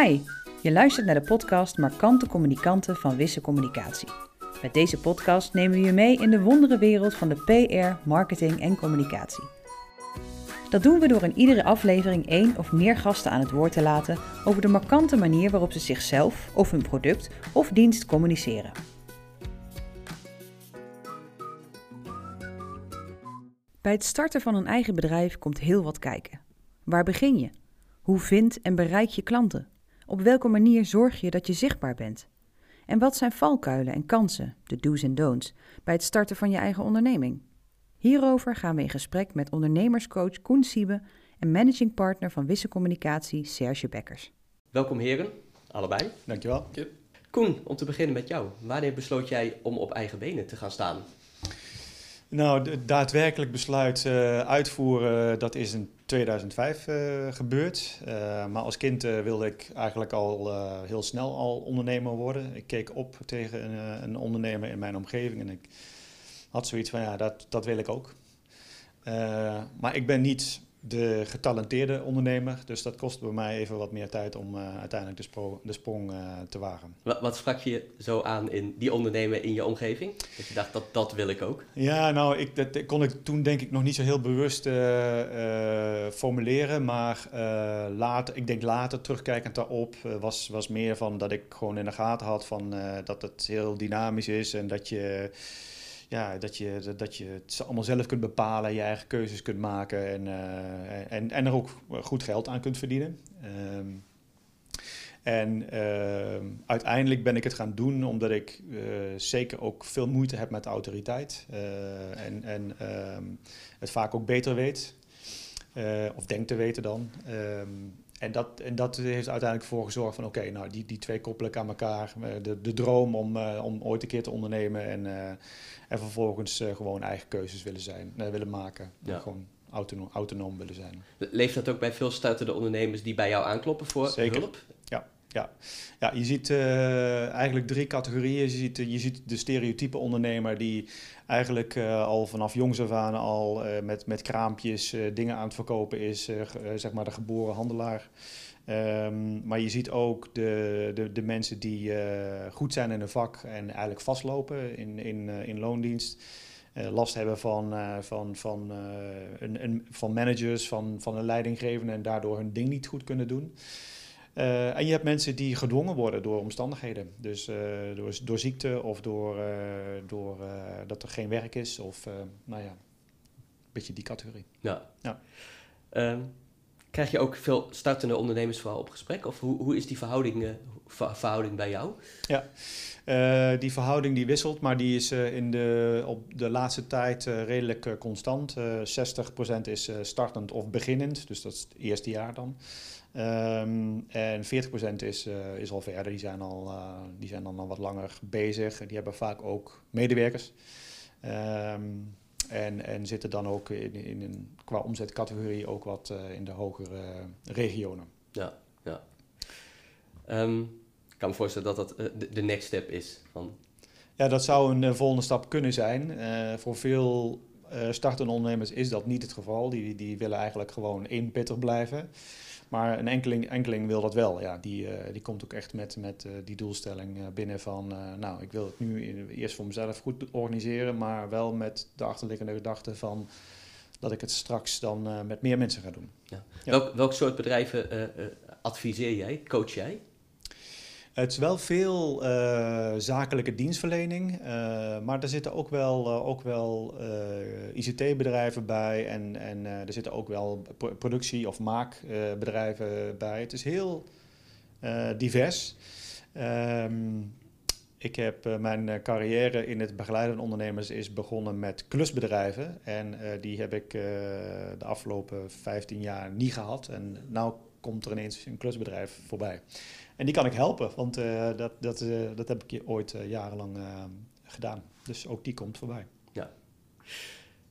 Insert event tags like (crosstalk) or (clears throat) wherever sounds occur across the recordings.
Hi, je luistert naar de podcast Markante Communicanten van Wisse Communicatie. Met deze podcast nemen we je mee in de wondere wereld van de PR, marketing en communicatie. Dat doen we door in iedere aflevering één of meer gasten aan het woord te laten over de markante manier waarop ze zichzelf of hun product of dienst communiceren. Bij het starten van een eigen bedrijf komt heel wat kijken. Waar begin je? Hoe vind en bereik je klanten? Op welke manier zorg je dat je zichtbaar bent? En wat zijn valkuilen en kansen, de do's en don'ts, bij het starten van je eigen onderneming? Hierover gaan we in gesprek met ondernemerscoach Koen Siebe en managing partner van Wisse Communicatie Serge Bekkers. Welkom heren, allebei. Dankjewel. Koen, om te beginnen met jou. Wanneer besloot jij om op eigen benen te gaan staan? Nou, daadwerkelijk besluit uh, uitvoeren, dat is in 2005 uh, gebeurd. Uh, maar als kind wilde ik eigenlijk al heel snel al ondernemer worden. Ik keek op tegen een, een, ondernemer in mijn omgeving en ik had zoiets van, ja, dat, dat wil ik ook. maar ik ben niet de getalenteerde ondernemer. Dus dat kost bij mij even wat meer tijd om uh, uiteindelijk de, spro de sprong uh, te wagen. Wat, wat, sprak je zo aan in die ondernemer in je omgeving? Dat je dacht, dat, dat wil ik ook? Ja, nou, ik, dat kon ik toen denk ik nog niet zo heel bewust uh, formuleren. Maar later, ik denk later terugkijkend daarop was, was meer van dat ik gewoon in de gaten had van dat het heel dynamisch is en dat je ja, dat, je, dat je het allemaal zelf kunt bepalen, je eigen keuzes kunt maken en, uh, en, en er ook goed geld aan kunt verdienen. Um, en uh, uiteindelijk ben ik het gaan doen omdat ik uh, zeker ook veel moeite heb met autoriteit uh, en, en ehm, het vaak ook beter weet, of denk te weten dan. En dat, en dat heeft uiteindelijk voor gezorgd van oké, nou die, die twee koppel ik aan elkaar. De, de droom om, om ooit een keer te ondernemen en, en vervolgens uh, gewoon eigen keuzes willen, zijn, willen maken. Ja. Gewoon autonoom, autonoom willen zijn. Leeft dat ook bij veel startende ondernemers die bij jou aankloppen voor Zeker. hulp? Ja, ja. ja, je ziet uh, eigenlijk drie categorieën. Je ziet, je ziet de stereotype ondernemer die eigenlijk uh, al vanaf jongs af aan al uh, met, met kraampjes dingen aan het verkopen is. zeg maar de geboren handelaar. Um, maar je ziet ook de, de, de mensen die goed zijn in een vak en eigenlijk vastlopen in, in, in loondienst. Last hebben van, van, van, een, een, van managers, van, van een leidinggevende en daardoor hun ding niet goed kunnen doen. En je hebt mensen die gedwongen worden door omstandigheden. Dus door, door ziekte of door, door dat er geen werk is. Of nou ja, een beetje die categorie. Ja. ja. Um Krijg je ook veel startende ondernemers vooral op gesprek? Of hoe, hoe is die verhouding, verhouding bij jou? Ja, die verhouding die wisselt, maar die is in de, op de laatste tijd redelijk constant. 60% is startend of beginnend, dus dat is het eerste jaar dan. Um, en 40% is, is al verder, die zijn, al, die zijn dan al wat langer bezig. Die hebben vaak ook medewerkers. Um, en, en zitten dan ook in, in een, qua omzetcategorie ook wat uh, in de hogere regionen. Ja, ja. Um, ik kan me voorstellen dat dat de, de, next step is. Van... Ja, dat zou een volgende stap kunnen zijn. voor veel startende ondernemers is dat niet het geval. Die, die willen eigenlijk gewoon inpittig blijven. Maar een enkeling, enkeling wil dat wel. Ja, die, uh, die komt ook echt met, met uh, die doelstelling uh, binnen van... nou, ik wil het nu eerst voor mezelf goed organiseren... maar wel met de achterliggende gedachte van... dat ik het straks dan met meer mensen ga doen. Ja. Ja. Welk, welk soort bedrijven adviseer jij, coach jij? Het is wel veel uh, zakelijke dienstverlening, uh, maar er zitten ook wel, uh, ook wel ICT-bedrijven bij en, en er zitten ook wel productie- of maakbedrijven bij. Het is heel divers. Um, ik heb mijn carrière in het begeleiden ondernemers is begonnen met klusbedrijven en die heb ik de afgelopen 15 jaar niet gehad en nu komt er ineens een klusbedrijf voorbij. En die kan ik helpen, want uh, dat, dat, uh, dat heb ik ooit uh, jarenlang gedaan. Dus ook die komt voorbij. Ja.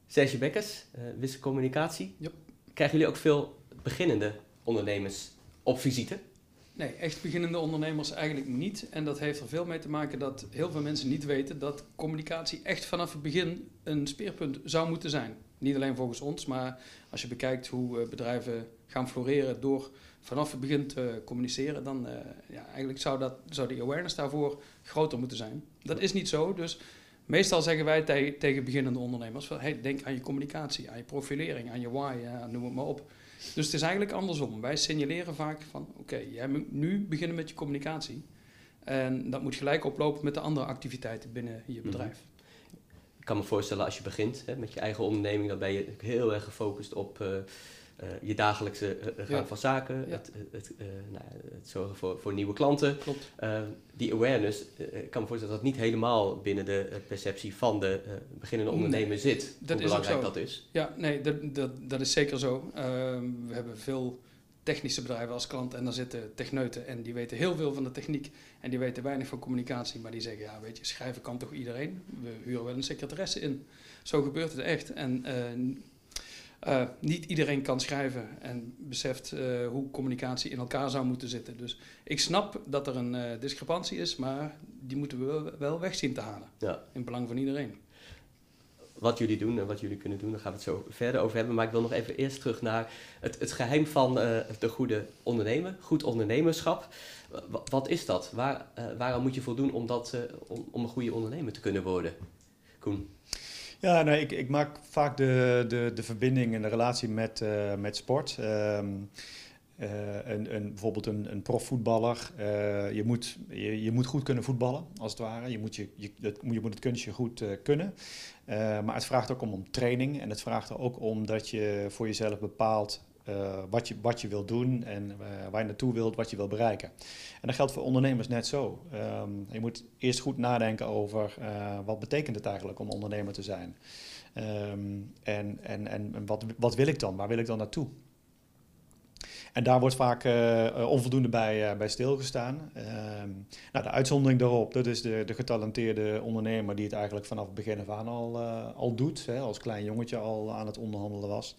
Serge Bekkers, Wisse Communicatie. Yep. Krijgen jullie ook veel beginnende ondernemers op visite? Nee, echt beginnende ondernemers eigenlijk niet. En dat heeft er veel mee te maken dat heel veel mensen niet weten dat communicatie echt vanaf het begin een speerpunt zou moeten zijn. Niet alleen volgens ons, maar als je bekijkt hoe eh, bedrijven gaan floreren door vanaf het begin te communiceren, dan uh, ja, eigenlijk zou, dat, zou die awareness daarvoor groter moeten zijn. Dat is niet zo, dus meestal zeggen wij tegen beginnende ondernemers, van, hey, denk aan je communicatie, aan je profilering, aan je why, ja, noem het maar op. Dus het is eigenlijk andersom. Wij signaleren vaak van, oké, jij moet nu beginnen met je communicatie. En dat moet gelijk oplopen met de andere activiteiten binnen je mhm. bedrijf. Ik kan me voorstellen als je begint hè, met je eigen onderneming, dan ben je heel erg gefocust op... Uh, uh, je dagelijkse uh, gang van zaken, het, het, nou, het, zorgen voor, voor nieuwe klanten. Klopt. die awareness, ik kan me voorstellen dat dat niet helemaal binnen de perceptie van de beginnende ondernemer zit. Dat hoe belangrijk dat is. Ja, nee, dat, dat, dat is zeker zo. Ehm, we hebben veel technische bedrijven als klant en daar zitten techneuten en die weten heel veel van de techniek en die weten weinig van communicatie, maar die zeggen, ja weet je, schrijven kan toch iedereen? We huren wel een secretaresse in. Zo gebeurt het echt. En uh, niet iedereen kan schrijven en beseft uh, hoe communicatie in elkaar zou moeten zitten. Dus ik snap dat er een uh, discrepantie is, maar die moeten we wel weg zien te halen. Ja. In belang van iedereen. Wat jullie doen en wat jullie kunnen doen, daar gaan we het zo verder over hebben. Maar ik wil nog even eerst terug naar het, het geheim van de goede ondernemer, goed ondernemerschap. wat is dat? Waar, waaraan moet je voldoen om, dat, om, om een goede ondernemer te kunnen worden? Koen? Ja, nee, ik, ik maak vaak de, de, de verbinding en de relatie met, uh, met sport. Um, uh, een, een, bijvoorbeeld een, een profvoetballer. Uh, je, moet, je, je, moet goed kunnen voetballen, als het ware. Je moet, je, je, het, je moet het kunstje goed kunnen. maar het vraagt ook om, om training. En het vraagt er ook om dat je voor jezelf bepaalt uh, wat, je, wat je wilt doen en uh, waar je naartoe wilt, wat je wilt bereiken. En dat geldt voor ondernemers net zo. Um, je moet eerst goed nadenken over uh, wat betekent het eigenlijk om ondernemer te zijn. Um, en en, en wat, wat wil ik dan? Waar wil ik dan naartoe? En daar wordt vaak onvoldoende bij, bij stilgestaan. Um, nou, de uitzondering daarop, dat is de, de getalenteerde ondernemer die het eigenlijk vanaf het begin af aan al, al doet. Hè, als klein jongetje al aan het onderhandelen was.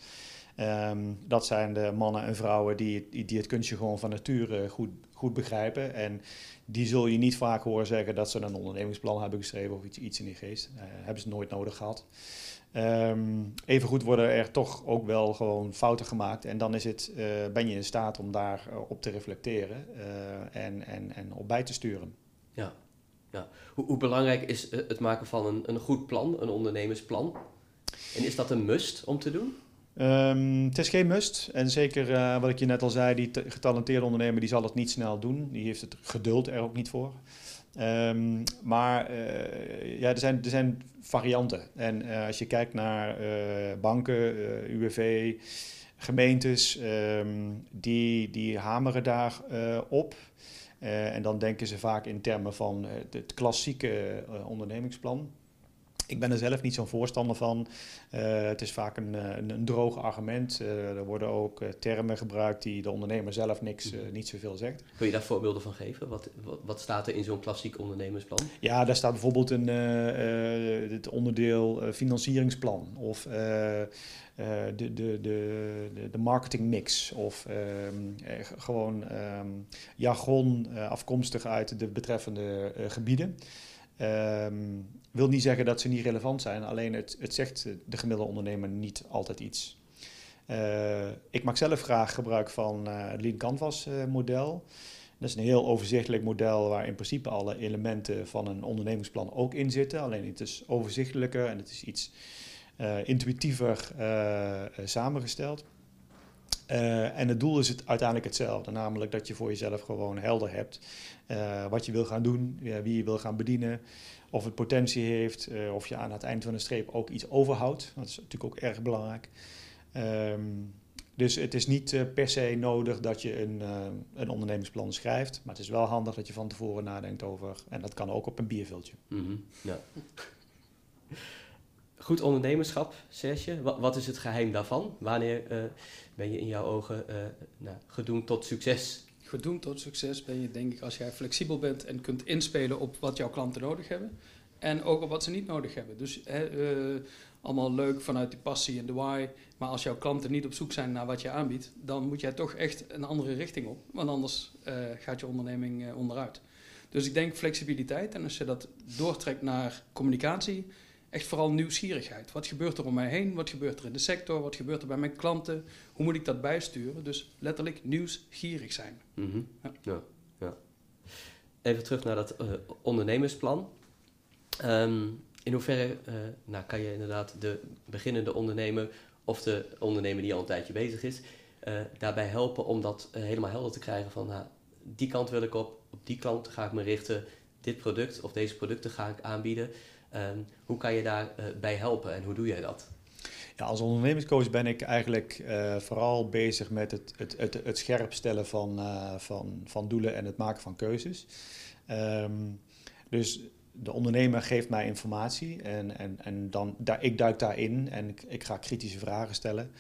Um, dat zijn de mannen en vrouwen die, die het kunstje gewoon van nature goed, goed begrijpen. En die zul je niet vaak horen zeggen dat ze een ondernemingsplan hebben geschreven of iets, iets in die geest. Uh, hebben ze nooit nodig gehad. Um, evengoed worden er toch ook wel gewoon fouten gemaakt. En dan is het, uh, ben je in staat om daar op te reflecteren en, en, en op bij te sturen. Ja, ja. Hoe, hoe belangrijk is het maken van een, een goed plan, een ondernemersplan? En is dat een must om te doen? Um, het is geen must. En zeker uh, wat ik je net al zei, die getalenteerde ondernemer die zal het niet snel doen. Die heeft het geduld er ook niet voor. Um, maar uh, ja, er, zijn, er zijn varianten. En uh, als je kijkt naar banken, UWV, gemeentes, um, die, die hameren daar op. en dan denken ze vaak in termen van het klassieke ondernemingsplan. Ik ben er zelf niet zo'n voorstander van. Uh, het is vaak een, eh, een, een droog argument. Uh, er worden ook termen gebruikt die de ondernemer zelf niks, niet zoveel zegt. Kun je daar voorbeelden van geven? Wat, wat, wat staat er in zo'n klassiek ondernemersplan? Ja, daar staat bijvoorbeeld een, het onderdeel financieringsplan of de, de, de, de, de marketingmix of ehm, gewoon ehm, jargon afkomstig uit de betreffende gebieden. Um, wil niet zeggen dat ze niet relevant zijn, alleen het, het zegt de gemiddelde ondernemer niet altijd iets. Uh, ik maak zelf graag gebruik van uh, het Lean Canvas uh, model. Dat is een heel overzichtelijk model waar in principe alle elementen van een ondernemingsplan ook in zitten. Alleen het is overzichtelijker en het is iets intuïtiever samengesteld. En het doel is het uiteindelijk hetzelfde, namelijk dat je voor jezelf gewoon helder hebt wat je wil gaan doen, wie je wil gaan bedienen, of het potentie heeft, of je aan het eind van de streep ook iets overhoudt. Dat is natuurlijk ook erg belangrijk. Um, dus het is niet per se nodig dat je een, een ondernemingsplan schrijft, maar het is wel handig dat je van tevoren nadenkt over, en dat kan ook op een bierviltje. -hmm. ja. Goed ondernemerschap, Serge, wat, wat, is het geheim daarvan? Wanneer ben je in jouw ogen nou, gedoemd tot succes? gedoemd tot succes ben je, denk ik, als jij flexibel bent en kunt inspelen op wat jouw klanten nodig hebben. En ook op wat ze niet nodig hebben. Dus eh, allemaal leuk vanuit die passie en de why. Maar als jouw klanten niet op zoek zijn naar wat je aanbiedt, dan moet jij toch echt een andere richting op. Want anders eh, gaat je onderneming onderuit. Dus ik denk flexibiliteit. En als je dat doortrekt naar communicatie, echt vooral nieuwsgierigheid. Wat gebeurt er om mij heen? Wat gebeurt er in de sector? Wat gebeurt er bij mijn klanten? Hoe moet ik dat bijsturen? Dus letterlijk nieuwsgierig zijn. Mhm. Ja. Ja, ja. Even terug naar dat eh, ondernemersplan. Ehm, in hoeverre eh, nou, kan je inderdaad de beginnende ondernemer of de ondernemer die al een tijdje bezig is, eh, daarbij helpen om dat helemaal helder te krijgen van nou, die kant wil ik op, op die kant ga ik me richten, dit product of deze producten ga ik aanbieden. Ehm, hoe kan je daarbij bij helpen en hoe doe jij dat? Ja, als ondernemingscoach ben ik eigenlijk eh, vooral bezig met het, het, het, het scherp stellen van, eh, van, van doelen en het maken van keuzes. Ehm, dus de ondernemer geeft mij informatie en, en, en dan, daar, ik duik daarin en ik, ik ga kritische vragen stellen.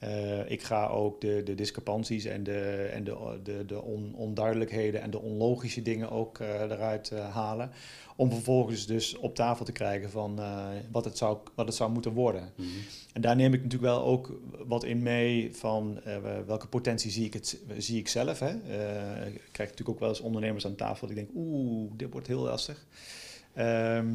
Eh, ik ga ook de, de discrepanties en de, en de, de, de on, onduidelijkheden en de onlogische dingen ook eh, eruit eh, halen. Om vervolgens dus op tafel te krijgen van wat, het zou, wat het zou moeten worden. En daar neem ik natuurlijk wel ook wat in mee van welke potentie zie ik, het, zie ik zelf. Hè? Ik krijg natuurlijk ook wel eens ondernemers aan tafel die denken, oeh, dit wordt heel lastig. Ehm,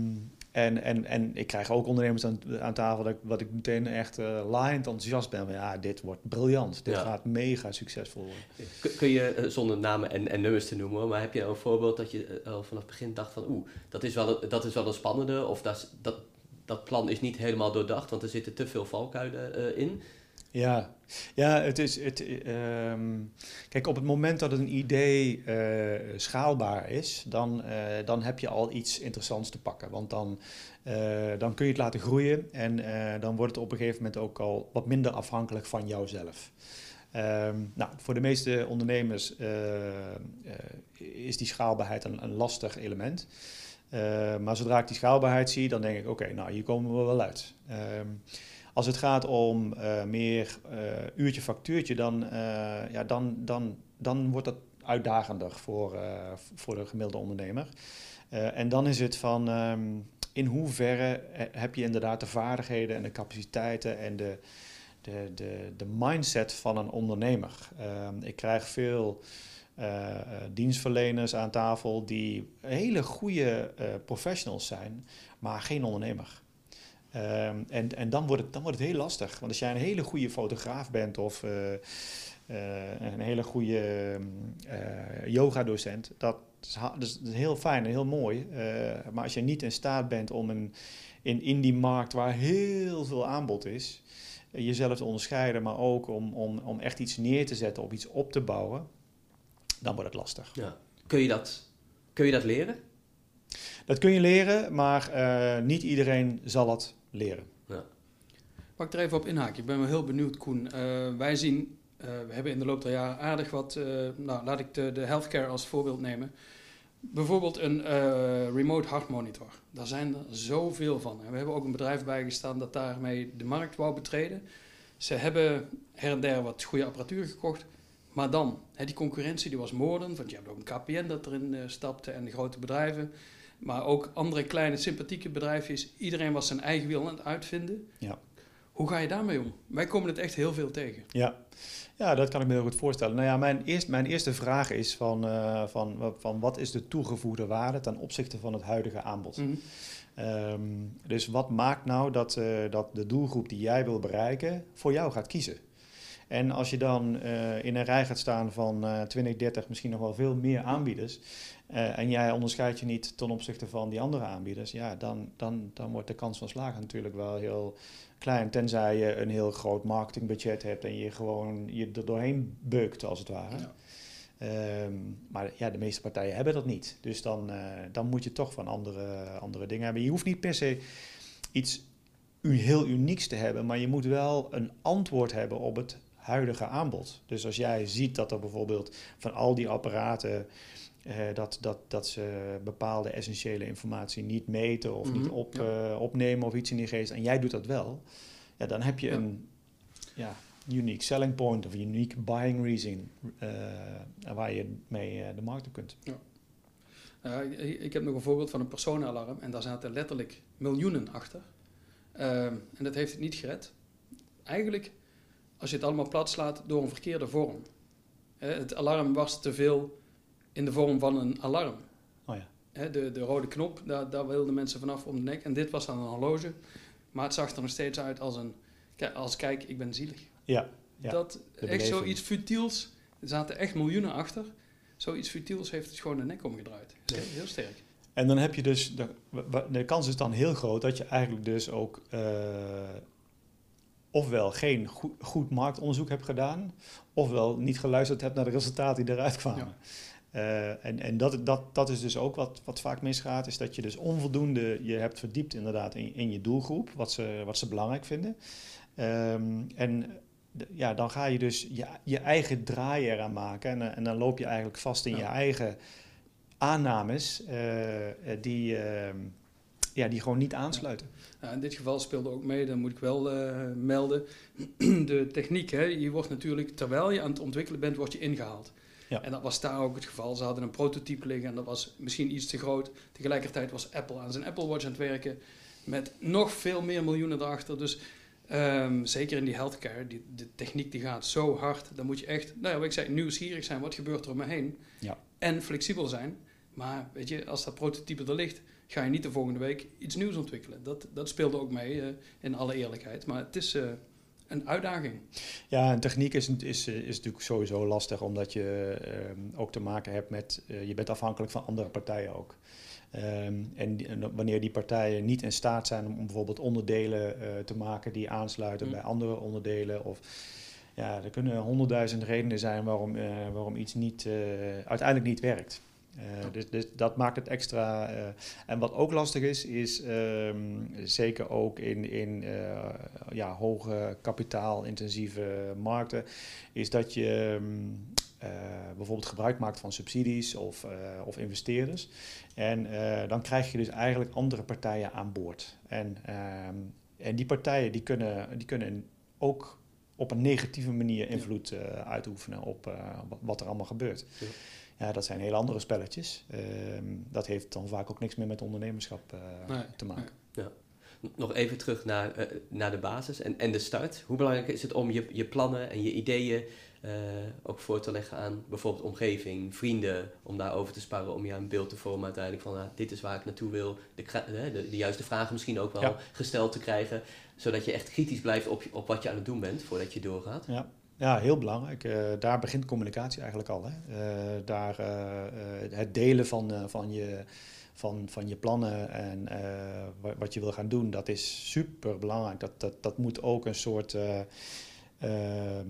en, en, en ik krijg ook ondernemers aan, aan tafel dat ik, wat ik meteen echt uh, laaiend enthousiast ben. Van, ja, dit wordt briljant. Dit Ja. gaat mega succesvol worden. Kun- Kun je, eh, zonder namen en, en nummers te noemen, maar heb je nou een voorbeeld dat je eh, al vanaf het begin dacht van oeh, dat is wel, een- dat is wel een spannende of dat, dat, dat plan is niet helemaal doordacht, want er zitten te veel valkuilen in. Ja, ja het is. Het, ehm, kijk, op het moment dat een idee eh, schaalbaar is, dan, eh, dan heb je al iets interessants te pakken. Want dan, eh, dan kun je het laten groeien en dan wordt het op een gegeven moment ook al wat minder afhankelijk van jouzelf. Ehm, nou, voor de meeste ondernemers is die schaalbaarheid een, een lastig element. Maar zodra ik die schaalbaarheid zie, dan denk ik: oké, nou hier komen we wel uit. Ehm, als het gaat om eh, meer eh, uurtje factuurtje, dan, eh, ja, dan, dan, dan wordt dat uitdagender voor, voor de gemiddelde ondernemer. En dan is het van ehm, in hoeverre he- heb je inderdaad de vaardigheden en de capaciteiten en de, de, de, de mindset van een ondernemer. Ehm, ik krijg veel dienstverleners aan tafel die hele goede professionals zijn, maar geen ondernemer. Ehm, en en dan, wordt het, dan wordt het heel lastig. Want als jij een hele goede fotograaf bent of eh, eh, een hele goede eh yoga-docent, dat is, ha- dat is heel fijn en heel mooi. Maar als je niet in staat bent om een, in, in die markt waar heel veel aanbod is, jezelf te onderscheiden, maar ook om, om, om echt iets neer te zetten, of iets op te bouwen, dan wordt het lastig. Ja. Kun, je dat, kun je dat leren? Dat kun je leren, maar niet iedereen zal het leren. Mag ik er even op inhaken? Ik ben wel heel benieuwd, Koen. Eh, wij zien, eh, we hebben in de loop der jaren aardig wat, eh, nou laat ik de, de healthcare als voorbeeld nemen. Bijvoorbeeld een eh, remote hartmonitor. Daar zijn er zoveel van. En we hebben ook een bedrijf bijgestaan dat daarmee de markt wou betreden. Ze hebben her en der wat goede apparatuur gekocht. Maar dan, hè, die concurrentie die was moordend. Want je hebt ook een KPN dat erin stapte en de grote bedrijven. Maar ook andere kleine sympathieke bedrijfjes. Iedereen was zijn eigen wiel aan het uitvinden. Ja. Hoe ga je daarmee om? Wij komen het echt heel veel tegen. Ja. ja, dat kan ik me heel goed voorstellen. Nou ja, mijn, eerst, mijn eerste vraag is van, eh, van, van wat is de toegevoegde waarde ten opzichte van het huidige aanbod? Mhm. Ehm, dus wat maakt nou dat, eh, dat de doelgroep die jij wil bereiken voor jou gaat kiezen? En als je dan eh, in een rij gaat staan van eh 20, 30, misschien nog wel veel meer aanbieders. Eh, en jij onderscheidt je niet ten opzichte van die andere aanbieders. Ja, dan, dan, dan wordt de kans van slagen natuurlijk wel heel klein. Tenzij je een heel groot marketingbudget hebt en je gewoon je er doorheen beukt als het ware. Ja. Ehm, maar ja, de meeste partijen hebben dat niet. Dus dan, eh, dan moet je toch van andere, andere dingen hebben. Je hoeft niet per se iets heel unieks te hebben, maar je moet wel een antwoord hebben op het huidige aanbod. Dus als jij ziet dat er bijvoorbeeld van al die apparaten eh, dat, dat, dat ze bepaalde essentiële informatie niet meten of niet Mhm, op, ja. eh, opnemen of iets in die geest, en jij doet dat wel, ja, dan heb je Ja. een ja, unique selling point of unique buying reason eh, waar je mee de markt op kunt. Uh, ik heb nog een voorbeeld van een personenalarm en daar zaten letterlijk miljoenen achter. En dat heeft het niet gered. Eigenlijk, als je het allemaal plat slaat door een verkeerde vorm. Het alarm was te veel in de vorm van een alarm. Oh ja. de, de rode knop, daar, daar wilden mensen vanaf om de nek. En dit was dan een horloge. Maar het zag er nog steeds uit als een... Als kijk, ik ben zielig. Ja. ja. Dat echt zoiets futiels. Er zaten echt miljoenen achter zoiets futiels heeft het gewoon de nek omgedraaid. Heel sterk. En dan heb je dus, de, de kans is dan heel groot dat je eigenlijk dus ook uh, ofwel geen goed, goed, marktonderzoek hebt gedaan, ofwel niet geluisterd hebt naar de resultaten die eruit kwamen. Ja. Uh, en en dat, dat, dat is dus ook wat, wat vaak misgaat, is dat je dus onvoldoende je hebt verdiept inderdaad in, in je doelgroep, wat ze, wat ze belangrijk vinden. Um, en ja, dan ga je dus je, je eigen draai eraan maken. En, eh, en dan loop je eigenlijk vast in je eigen aannames uh, die, uh, ja, die gewoon niet aansluiten. Ja. in dit geval speelde ook mee, dat moet ik wel uh, melden, (clears throat) de techniek. Hè, je wordt natuurlijk, terwijl je aan het ontwikkelen bent, word je ingehaald. Ja. En dat was daar ook het geval. Ze hadden een prototype liggen en dat was misschien iets te groot. Tegelijkertijd was Apple aan zijn Apple Watch aan het werken met nog veel meer miljoenen erachter. Dus Um, zeker in die healthcare, die, de techniek die gaat zo hard. Dan moet je echt, nou ja, wat ik zei, nieuwsgierig zijn. Wat gebeurt er om me heen? Ja. En flexibel zijn. Maar weet je, als dat prototype er ligt, ga je niet de volgende week iets nieuws ontwikkelen. Dat, dat speelde ook mee, uh, in alle eerlijkheid. Maar het is uh, een uitdaging. Ja, en techniek is, is, is natuurlijk sowieso lastig, omdat je uh, ook te maken hebt met, je bent afhankelijk van andere partijen ook. Um, en, wanneer die partijen niet in staat zijn om bijvoorbeeld onderdelen uh, te maken die aansluiten mm. bij andere onderdelen. Of ja, er kunnen honderdduizend redenen zijn waarom, uh, waarom iets niet, uiteindelijk niet werkt. Dus, dus, dat maakt het extra. en wat ook lastig is, is um, zeker ook in, in ja, hoge kapitaalintensieve markten, is dat je uh, bijvoorbeeld gebruik maakt van subsidies of, uh, of investeerders. En uh, dan krijg je dus eigenlijk andere partijen aan boord. En, ehm, en die partijen die kunnen, die kunnen ook op een negatieve manier invloed uitoefenen op wat er allemaal gebeurt. Ja. Ja. dat zijn hele andere spelletjes. Ehm, dat heeft dan vaak ook niks meer met ondernemerschap nee, te maken. Nee. Ja nog even terug naar, uh, naar de basis en, en de start. Hoe belangrijk is het om je, je plannen en je ideeën uh, ook voor te leggen aan bijvoorbeeld omgeving, vrienden, om daarover te sparren, om je een beeld te vormen uiteindelijk van ah, dit is waar ik naartoe wil, de, de, de juiste vragen misschien ook wel ja. gesteld te krijgen, zodat je echt kritisch blijft op, op wat je aan het doen bent voordat je doorgaat. Ja. Ja, heel belangrijk. Uh, daar begint communicatie eigenlijk al. Hè? Uh, daar, het delen van, van, je, van, van je plannen en wat je wil gaan doen, dat is super belangrijk. Dat, dat, dat moet ook een soort ehm,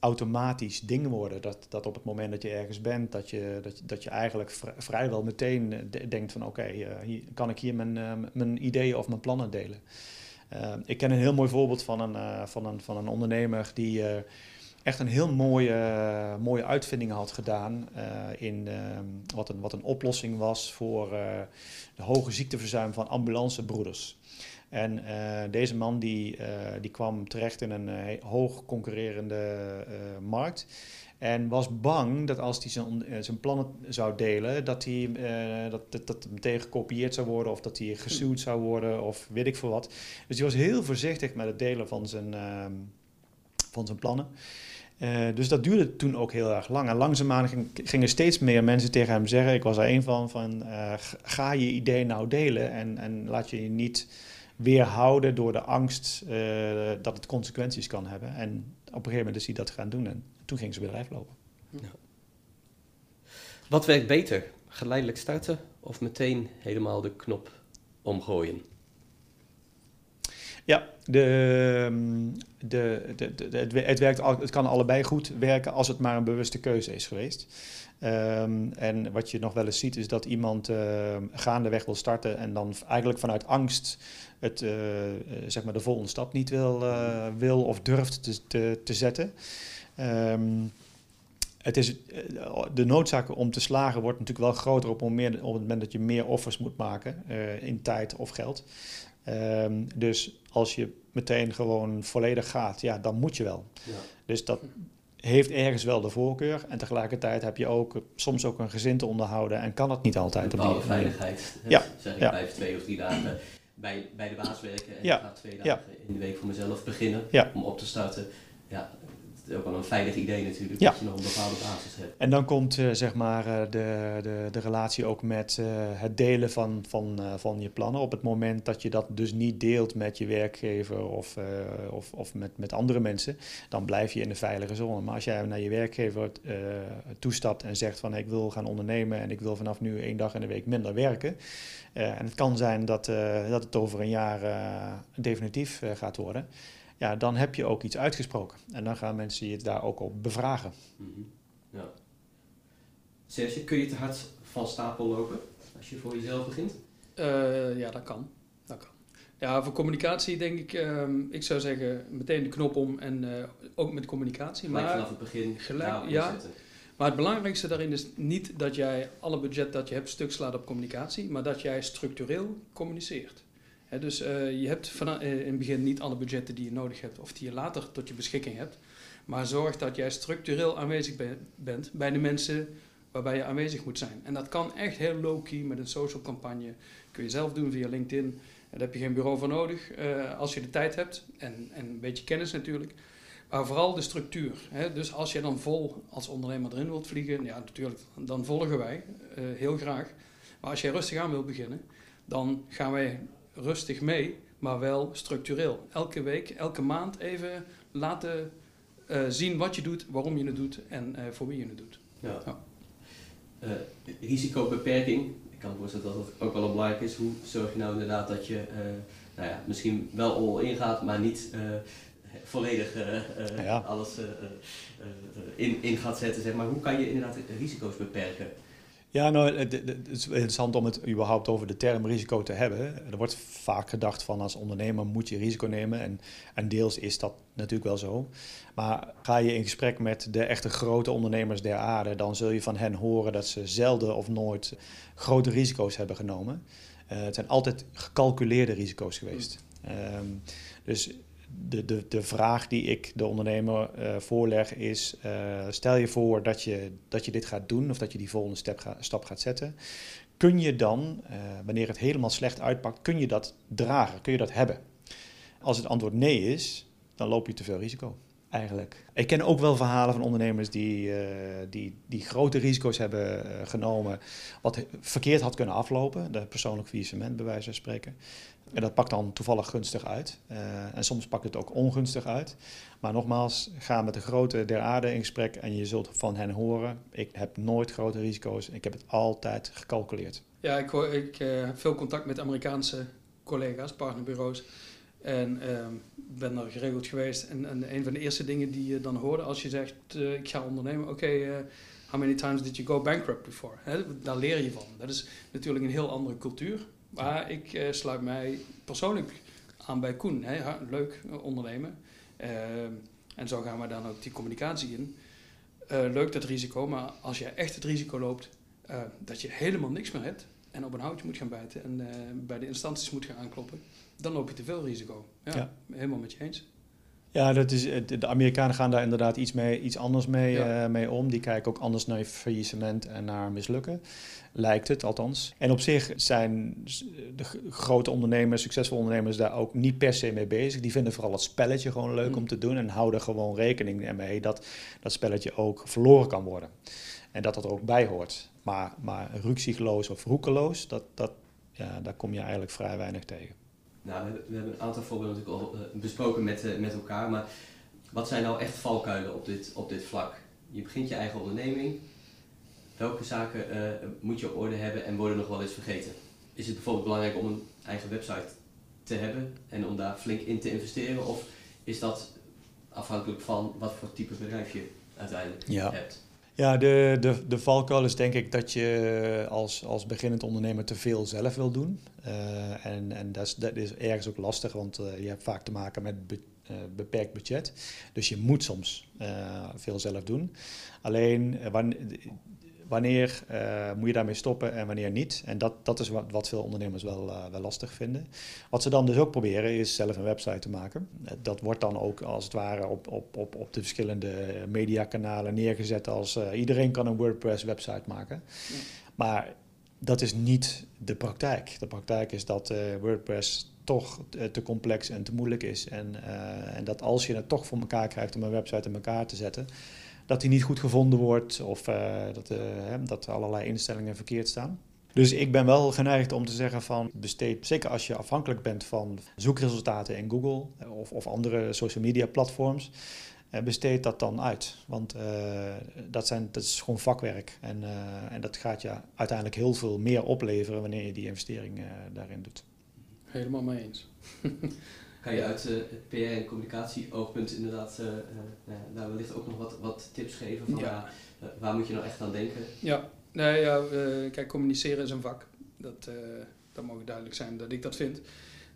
automatisch ding worden. Dat, dat op het moment dat je ergens bent, dat je, dat, dat je eigenlijk vrijwel meteen eh, denkt van oké, kan ik hier mijn, mijn ideeën of mijn plannen delen. Ik ken een heel mooi voorbeeld van een, van een, van een ondernemer die echt een heel mooie, mooie uitvinding had gedaan in wat, een, wat een oplossing was voor de hoge ziekteverzuim van ambulancebroeders. En uh, deze man die, die kwam terecht in een hoog concurrerende markt. En was bang dat als hij zijn, zijn plannen zou delen, dat, hij, dat, dat, dat meteen gekopieerd zou worden of dat hij gesuwd zou worden of weet ik veel wat. Dus hij was heel voorzichtig met het delen van zijn, ehm, van zijn plannen. Uh, dus dat duurde toen ook heel erg lang. En langzaamaan ging, gingen steeds meer mensen tegen hem zeggen, ik was er een van, van uh, ga je idee nou delen en, en laat je je niet weerhouden door de angst uh, dat het consequenties kan hebben. En op een gegeven moment is hij dat gaan doen en toen ging zijn bedrijf lopen. Wat werkt beter? Geleidelijk starten of meteen helemaal de knop omgooien? Ja, ehm, de, de, de, het, werkt, het kan allebei goed werken als het maar een bewuste keuze is geweest. Um, en wat je nog wel eens ziet is dat iemand uh, gaandeweg wil starten en dan eigenlijk vanuit angst het, uh, zeg maar de volgende stap niet wil, uh, wil of durft te, te, te zetten. Het is, de noodzaak om te slagen wordt natuurlijk wel groter op, het moment dat je meer offers moet maken in tijd of geld. Dus als je meteen gewoon volledig gaat, ja, dan moet je wel. Ja. Dus dat, heeft ergens wel de voorkeur. En tegelijkertijd heb je ook soms ook een gezin te onderhouden en kan het niet altijd. Een bepaalde veiligheid. Ja. Zeg ik ja. blijf twee of drie dagen bij, bij de baas werken en Ja. ik ga twee dagen in de week voor mezelf beginnen Ja. om op te starten. Ja, is ook wel een veilig idee natuurlijk, Ja. dat je nog een bepaalde basis hebt. En dan komt eh, zeg maar eh, de, de, de relatie ook met eh, het delen van, van, van je plannen. Op het moment dat je dat dus niet deelt met je werkgever of, of, of met, met andere mensen, dan blijf je in de veilige zone. Maar als jij naar je werkgever toestapt en zegt van ik wil gaan ondernemen en ik wil vanaf nu één dag in de week minder werken. en het kan zijn dat, dat het over een jaar definitief gaat worden. Ja, dan heb je ook iets uitgesproken. En dan gaan mensen je daar ook op bevragen. Mhm. Ja. Serge, kun je te hard van stapel lopen als je voor jezelf begint? Eh, ja, dat kan. dat kan. Ja, voor communicatie denk ik, ehm, ik zou zeggen, meteen de knop om en eh, ook met communicatie. Gelijk Maar, vanaf het begin gelijk- ja. maar het belangrijkste daarin is niet dat jij alle budget dat je hebt stuk slaat op communicatie, maar dat jij structureel communiceert. Dus eh, je hebt eh, in het begin niet alle budgetten die je nodig hebt of die je later tot je beschikking hebt. Maar zorg dat jij structureel aanwezig be- bent bij de mensen waarbij je aanwezig moet zijn. En dat kan echt heel low-key met een social campagne. Kun je zelf doen via LinkedIn. Daar heb je geen bureau voor nodig eh, als je de tijd hebt en, en een beetje kennis natuurlijk. Maar vooral de structuur. Dus als je dan vol als ondernemer erin wilt vliegen, ja natuurlijk, dan volgen wij heel graag. Maar als jij rustig aan wilt beginnen, dan gaan wij rustig mee, maar wel structureel. Elke week, elke maand even laten eh, zien wat je doet, waarom je het doet en eh, voor wie je het doet. Ja. Ja. Eh, risicobeperking. Ik kan me voorstellen dat dat ook wel belangrijk is. Hoe zorg je nou inderdaad dat je eh, nou ja, misschien wel all in gaat, maar niet eh, volledig eh, eh, Ja. alles eh, eh, eh, in, in gaat zetten. Zeg maar. Hoe kan je inderdaad risico's beperken? Ja, nou, het, is interessant om het überhaupt over de term risico te hebben. Er wordt vaak gedacht van als ondernemer moet je risico nemen. En, en deels is dat natuurlijk wel zo. Maar ga je in gesprek met de echte grote ondernemers der aarde, dan zul je van hen horen dat ze zelden of nooit grote risico's hebben genomen. Eh, het zijn altijd gecalculeerde risico's geweest. Ehm, dus de, de, de vraag die ik de ondernemer eh, voorleg is: eh, stel je voor dat je, dat je dit gaat doen of dat je die volgende stap, stap gaat zetten. Kun je dan, eh, wanneer het helemaal slecht uitpakt, kun je dat dragen? Kun je dat hebben? Als het antwoord nee is, dan loop je te veel risico. Eigenlijk. Ik ken ook wel verhalen van ondernemers die, eh, die, die grote risico's hebben eh, genomen, wat verkeerd had kunnen aflopen. De persoonlijk faillissement, bij wijze van spreken. En dat pakt dan toevallig gunstig uit. Eh, en soms pakt het ook ongunstig uit. Maar nogmaals, ga met de grote der aarde in gesprek en je zult van hen horen. Ik heb nooit grote risico's. Ik heb het altijd gecalculeerd. Ja, ik, hoor, ik eh, heb veel contact met Amerikaanse collega's, partnerbureaus. En ehm, ben daar geregeld geweest. En, en een van de eerste dingen die je dan hoorde als je zegt: eh, Ik ga ondernemen. Oké, eh, how many times did you go bankrupt before? Daar leer je van. Dat is natuurlijk een heel andere cultuur. Maar ik eh, sluit mij persoonlijk aan bij Koen. Leuk ondernemen. Ehm, en zo gaan we dan ook die communicatie in. Leuk dat risico, maar als je echt het risico loopt dat je helemaal niks meer hebt en op een houtje moet gaan bijten en eh, bij de instanties moet gaan aankloppen, dan loop je te veel risico. Ja, Ja. helemaal met je eens. Ja, dat is, de Amerikanen gaan daar inderdaad iets, mee, iets anders mee, Ja. eh, mee om. Die kijken ook anders naar faillissement en naar mislukken. Lijkt het althans. En op zich zijn de grote ondernemers, succesvolle ondernemers, daar ook niet per se mee bezig. Die vinden vooral het spelletje gewoon leuk Mm. om te doen. En houden gewoon rekening mee dat dat spelletje ook verloren kan worden. En dat dat er ook bij hoort. Maar, maar ruksigloos of roekeloos, dat, dat, ja, daar kom je eigenlijk vrij weinig tegen. Nou, we hebben, we hebben een aantal voorbeelden natuurlijk al eh, besproken met, eh, met elkaar, maar wat zijn nou echt valkuilen op dit, op dit vlak? Je begint je eigen onderneming. Welke zaken eh, moet je op orde hebben en worden nog wel eens vergeten? Is het bijvoorbeeld belangrijk om een eigen website te hebben en om daar flink in te investeren? Of is dat afhankelijk van wat voor type bedrijf je uiteindelijk Ja. hebt? Ja, de, de, de valkuil is denk ik dat je als, als beginnend ondernemer te veel zelf wil doen. Eh, en en dat, is, dat is ergens ook lastig, want eh, je hebt vaak te maken met be- eh, beperkt budget. Dus je moet soms veel zelf doen. Alleen, eh, wanneer- wanneer moet je daarmee stoppen en wanneer niet? En dat, dat is wat, wat veel ondernemers wel, wel lastig vinden. Wat ze dan dus ook proberen is zelf een website te maken. dat wordt dan ook als het ware op, op, op, op de verschillende mediakanalen neergezet als iedereen kan een WordPress website maken. Ja. Maar dat is niet de praktijk. De praktijk is dat WordPress toch te complex en te moeilijk is. En, en dat als je het toch voor elkaar krijgt om een website in elkaar te zetten, dat die niet goed gevonden wordt of uh, dat, uh, dat allerlei instellingen verkeerd staan. Dus ik ben wel geneigd om te zeggen van besteed, zeker als je afhankelijk bent van zoekresultaten in Google of, of andere social media platforms, besteed dat dan uit. Want dat, zijn, dat is gewoon vakwerk en, en dat gaat je uiteindelijk heel veel meer opleveren wanneer je die investering daarin doet. Helemaal mee eens. (laughs) kan je uit uh, het PR- en communicatie-oogpunt inderdaad uh, uh, daar wellicht ook nog wat, wat tips geven van ja. waar moet je nou echt aan denken? Ja, nee, ja kijk, communiceren is een vak. Dat, dat mag duidelijk zijn dat ik dat vind.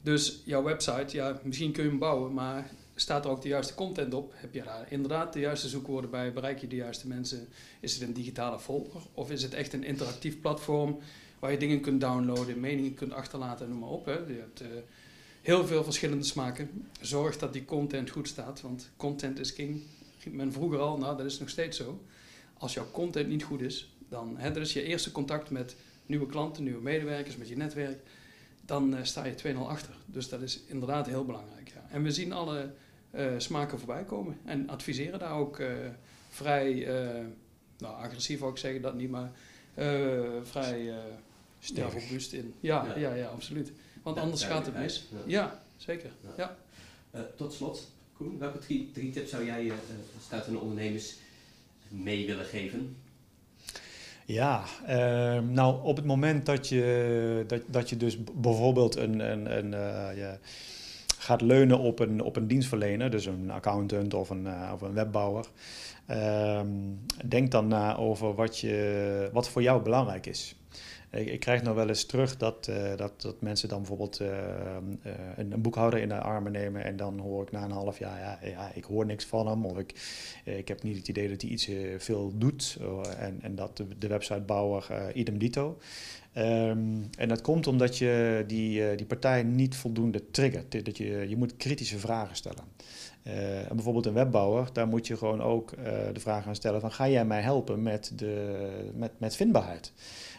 Dus jouw website, ja, misschien kun je hem bouwen, maar staat er ook de juiste content op? Heb je daar inderdaad de juiste zoekwoorden bij? Bereik je de juiste mensen? Is het een digitale volger of is het echt een interactief platform waar je dingen kunt downloaden, meningen kunt achterlaten en noem maar op. Hè. Je hebt uh, heel veel verschillende smaken. Zorg dat die content goed staat, want content is king. Men vroeger al, nou dat is nog steeds zo. Als jouw content niet goed is, dan hè, dat is je eerste contact met nieuwe klanten, nieuwe medewerkers, met je netwerk. Dan uh, sta je 2-0 achter. Dus dat is inderdaad heel belangrijk. Ja. En we zien alle uh, smaken voorbij komen en adviseren daar ook vrij, nou agressief ook zeggen dat niet, maar vrij sterk robuust in. Ja, ja, ja, ja, absoluut. Want anders gaat het mis. Ja, zeker. Ja. Uh, tot slot, Koen, welke drie, drie tips zou jij uh, startende ondernemers mee willen geven? Ja, uh, nou op het moment dat je, dat, dat je dus bijvoorbeeld een, een, een uh, ja, gaat leunen op een, op een dienstverlener, dus een accountant of een, uh, of een webbouwer, ehm, denk dan na over wat, je, wat voor jou belangrijk is. Ik, ik, krijg nog wel eens terug dat, uh, dat, dat mensen dan bijvoorbeeld uh, uh, een, een, boekhouder in de armen nemen en dan hoor ik na een half jaar, ja, ja ik hoor niks van hem of ik, ik heb niet het idee dat hij iets veel doet en, en dat de, websitebouwer idem dito. Um, en dat komt omdat je die, die partij niet voldoende triggert. Dat je, je moet kritische vragen stellen. En bijvoorbeeld een webbouwer, daar moet je gewoon ook de vraag aan stellen van ga jij mij helpen met, de, met, met vindbaarheid?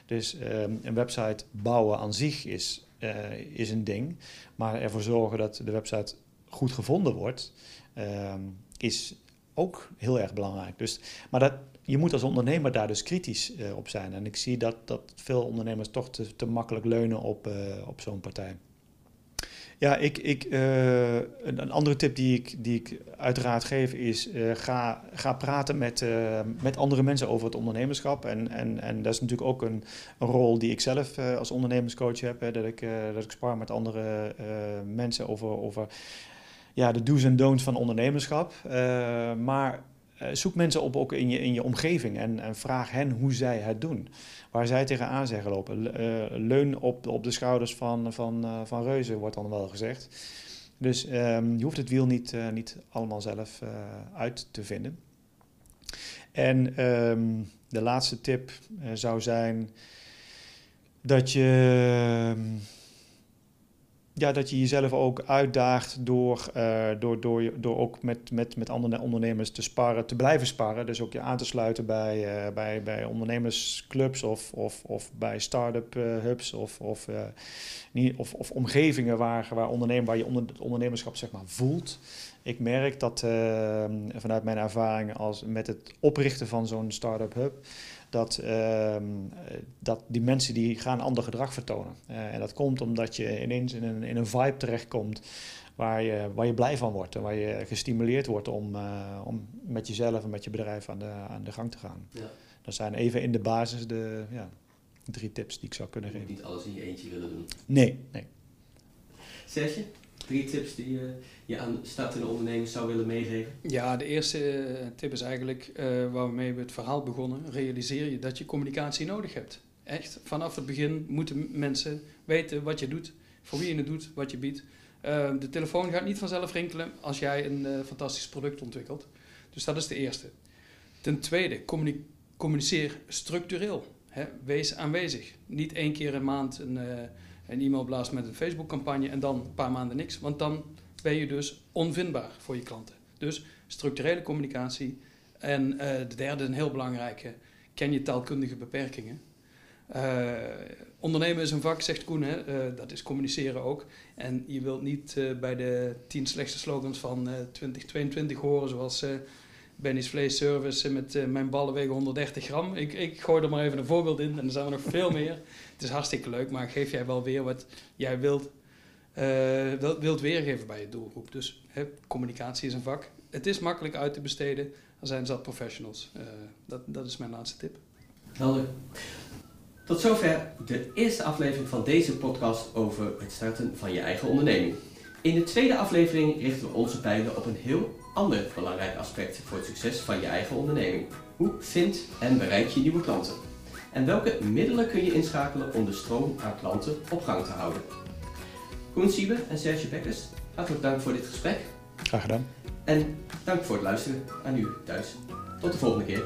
Dus um, een website bouwen aan zich is, uh, is een ding, maar ervoor zorgen dat de website goed gevonden wordt, um, is ook heel erg belangrijk. Dus, maar dat, je moet als ondernemer daar dus kritisch uh, op zijn. En ik zie dat, dat veel ondernemers toch te, te makkelijk leunen op, uh, op zo'n partij. Ja, ik, ik, uh, een, andere tip die ik, die ik uiteraard geef is: uh, ga, ga praten met, uh, met andere mensen over het ondernemerschap. En, en, en dat is natuurlijk ook een, een rol die ik zelf als ondernemerscoach heb. Hè, dat, ik, dat ik spar met andere mensen over, over ja, de do's en don'ts van ondernemerschap. maar zoek mensen op ook in je, in je omgeving en, en vraag hen hoe zij het doen waar zij tegenaan zeggen lopen. Uh, leun op, op de schouders van, van, uh, van reuzen, wordt dan wel gezegd. Dus um, je hoeft het wiel niet, niet allemaal zelf uit te vinden. En um, de laatste tip zou zijn dat je ja, dat je jezelf ook uitdaagt door, uh, door, door, door ook met, met, met andere ondernemers te sparren, te blijven sparren. Dus ook je aan te sluiten bij, uh, bij, bij ondernemersclubs of, of, of bij start-up uh, hubs of, of, niet, of, of omgevingen waar, waar, ondernemen, waar je onder, ondernemerschap zeg maar, voelt. Ik merk dat vanuit mijn ervaring als met het oprichten van zo'n start-up hub dat, uh, dat die mensen die gaan ander gedrag vertonen. Uh, en dat komt omdat je ineens in een, in een vibe terechtkomt waar je, waar je blij van wordt en waar je gestimuleerd wordt om, uh, om met jezelf en met je bedrijf aan de, aan de gang te gaan. Ja. Dat zijn even in de basis de ja, drie tips die ik zou kunnen geven. niet alles in je eentje willen doen. Nee, nee. Serge? Drie tips die je, je aan startende ondernemers zou willen meegeven? Ja, de eerste eh, tip is eigenlijk uh, waarmee we het verhaal begonnen. Realiseer je dat je communicatie nodig hebt. Echt, vanaf het begin moeten mensen weten wat je doet, voor wie je het doet, wat je biedt. Uh, de telefoon gaat niet vanzelf rinkelen als jij een fantastisch product ontwikkelt. Dus dat is de eerste. Ten tweede, communiceer structureel. Hè? Wees aanwezig. Niet één keer een maand een, een e-mail blaast met een Facebook-campagne en dan een paar maanden niks. Want dan ben je dus onvindbaar voor je klanten. Dus structurele communicatie. En uh, de derde, een heel belangrijke, ken je taalkundige beperkingen. Uh, ondernemen is een vak, zegt Koen, hè? Uh, dat is communiceren ook. En je wilt niet bij de tien slechtste slogans van 2022 horen, zoals Benny's Vlees Service met mijn ballen wegen 130 gram. Ik, ik gooi er maar even een voorbeeld in en er zijn er nog veel meer. (laughs) Het is hartstikke leuk, maar geef jij wel weer wat jij wilt, wilt weergeven bij je doelgroep. Dus hè, communicatie is een vak. Het is makkelijk uit te besteden. Er zijn zat professionals. dat, dat is mijn laatste tip. Helder. Tot zover de eerste aflevering van deze podcast over het starten van je eigen onderneming. In de tweede aflevering richten we onze pijlen op een heel ander belangrijk aspect voor het succes van je eigen onderneming. Hoe vind en bereik je nieuwe klanten? En welke middelen kun je inschakelen om de stroom aan klanten op gang te houden? Koen Siebe en Serge Bekkers, hartelijk dank voor dit gesprek. Graag gedaan. En dank voor het luisteren aan u thuis. Tot de volgende keer.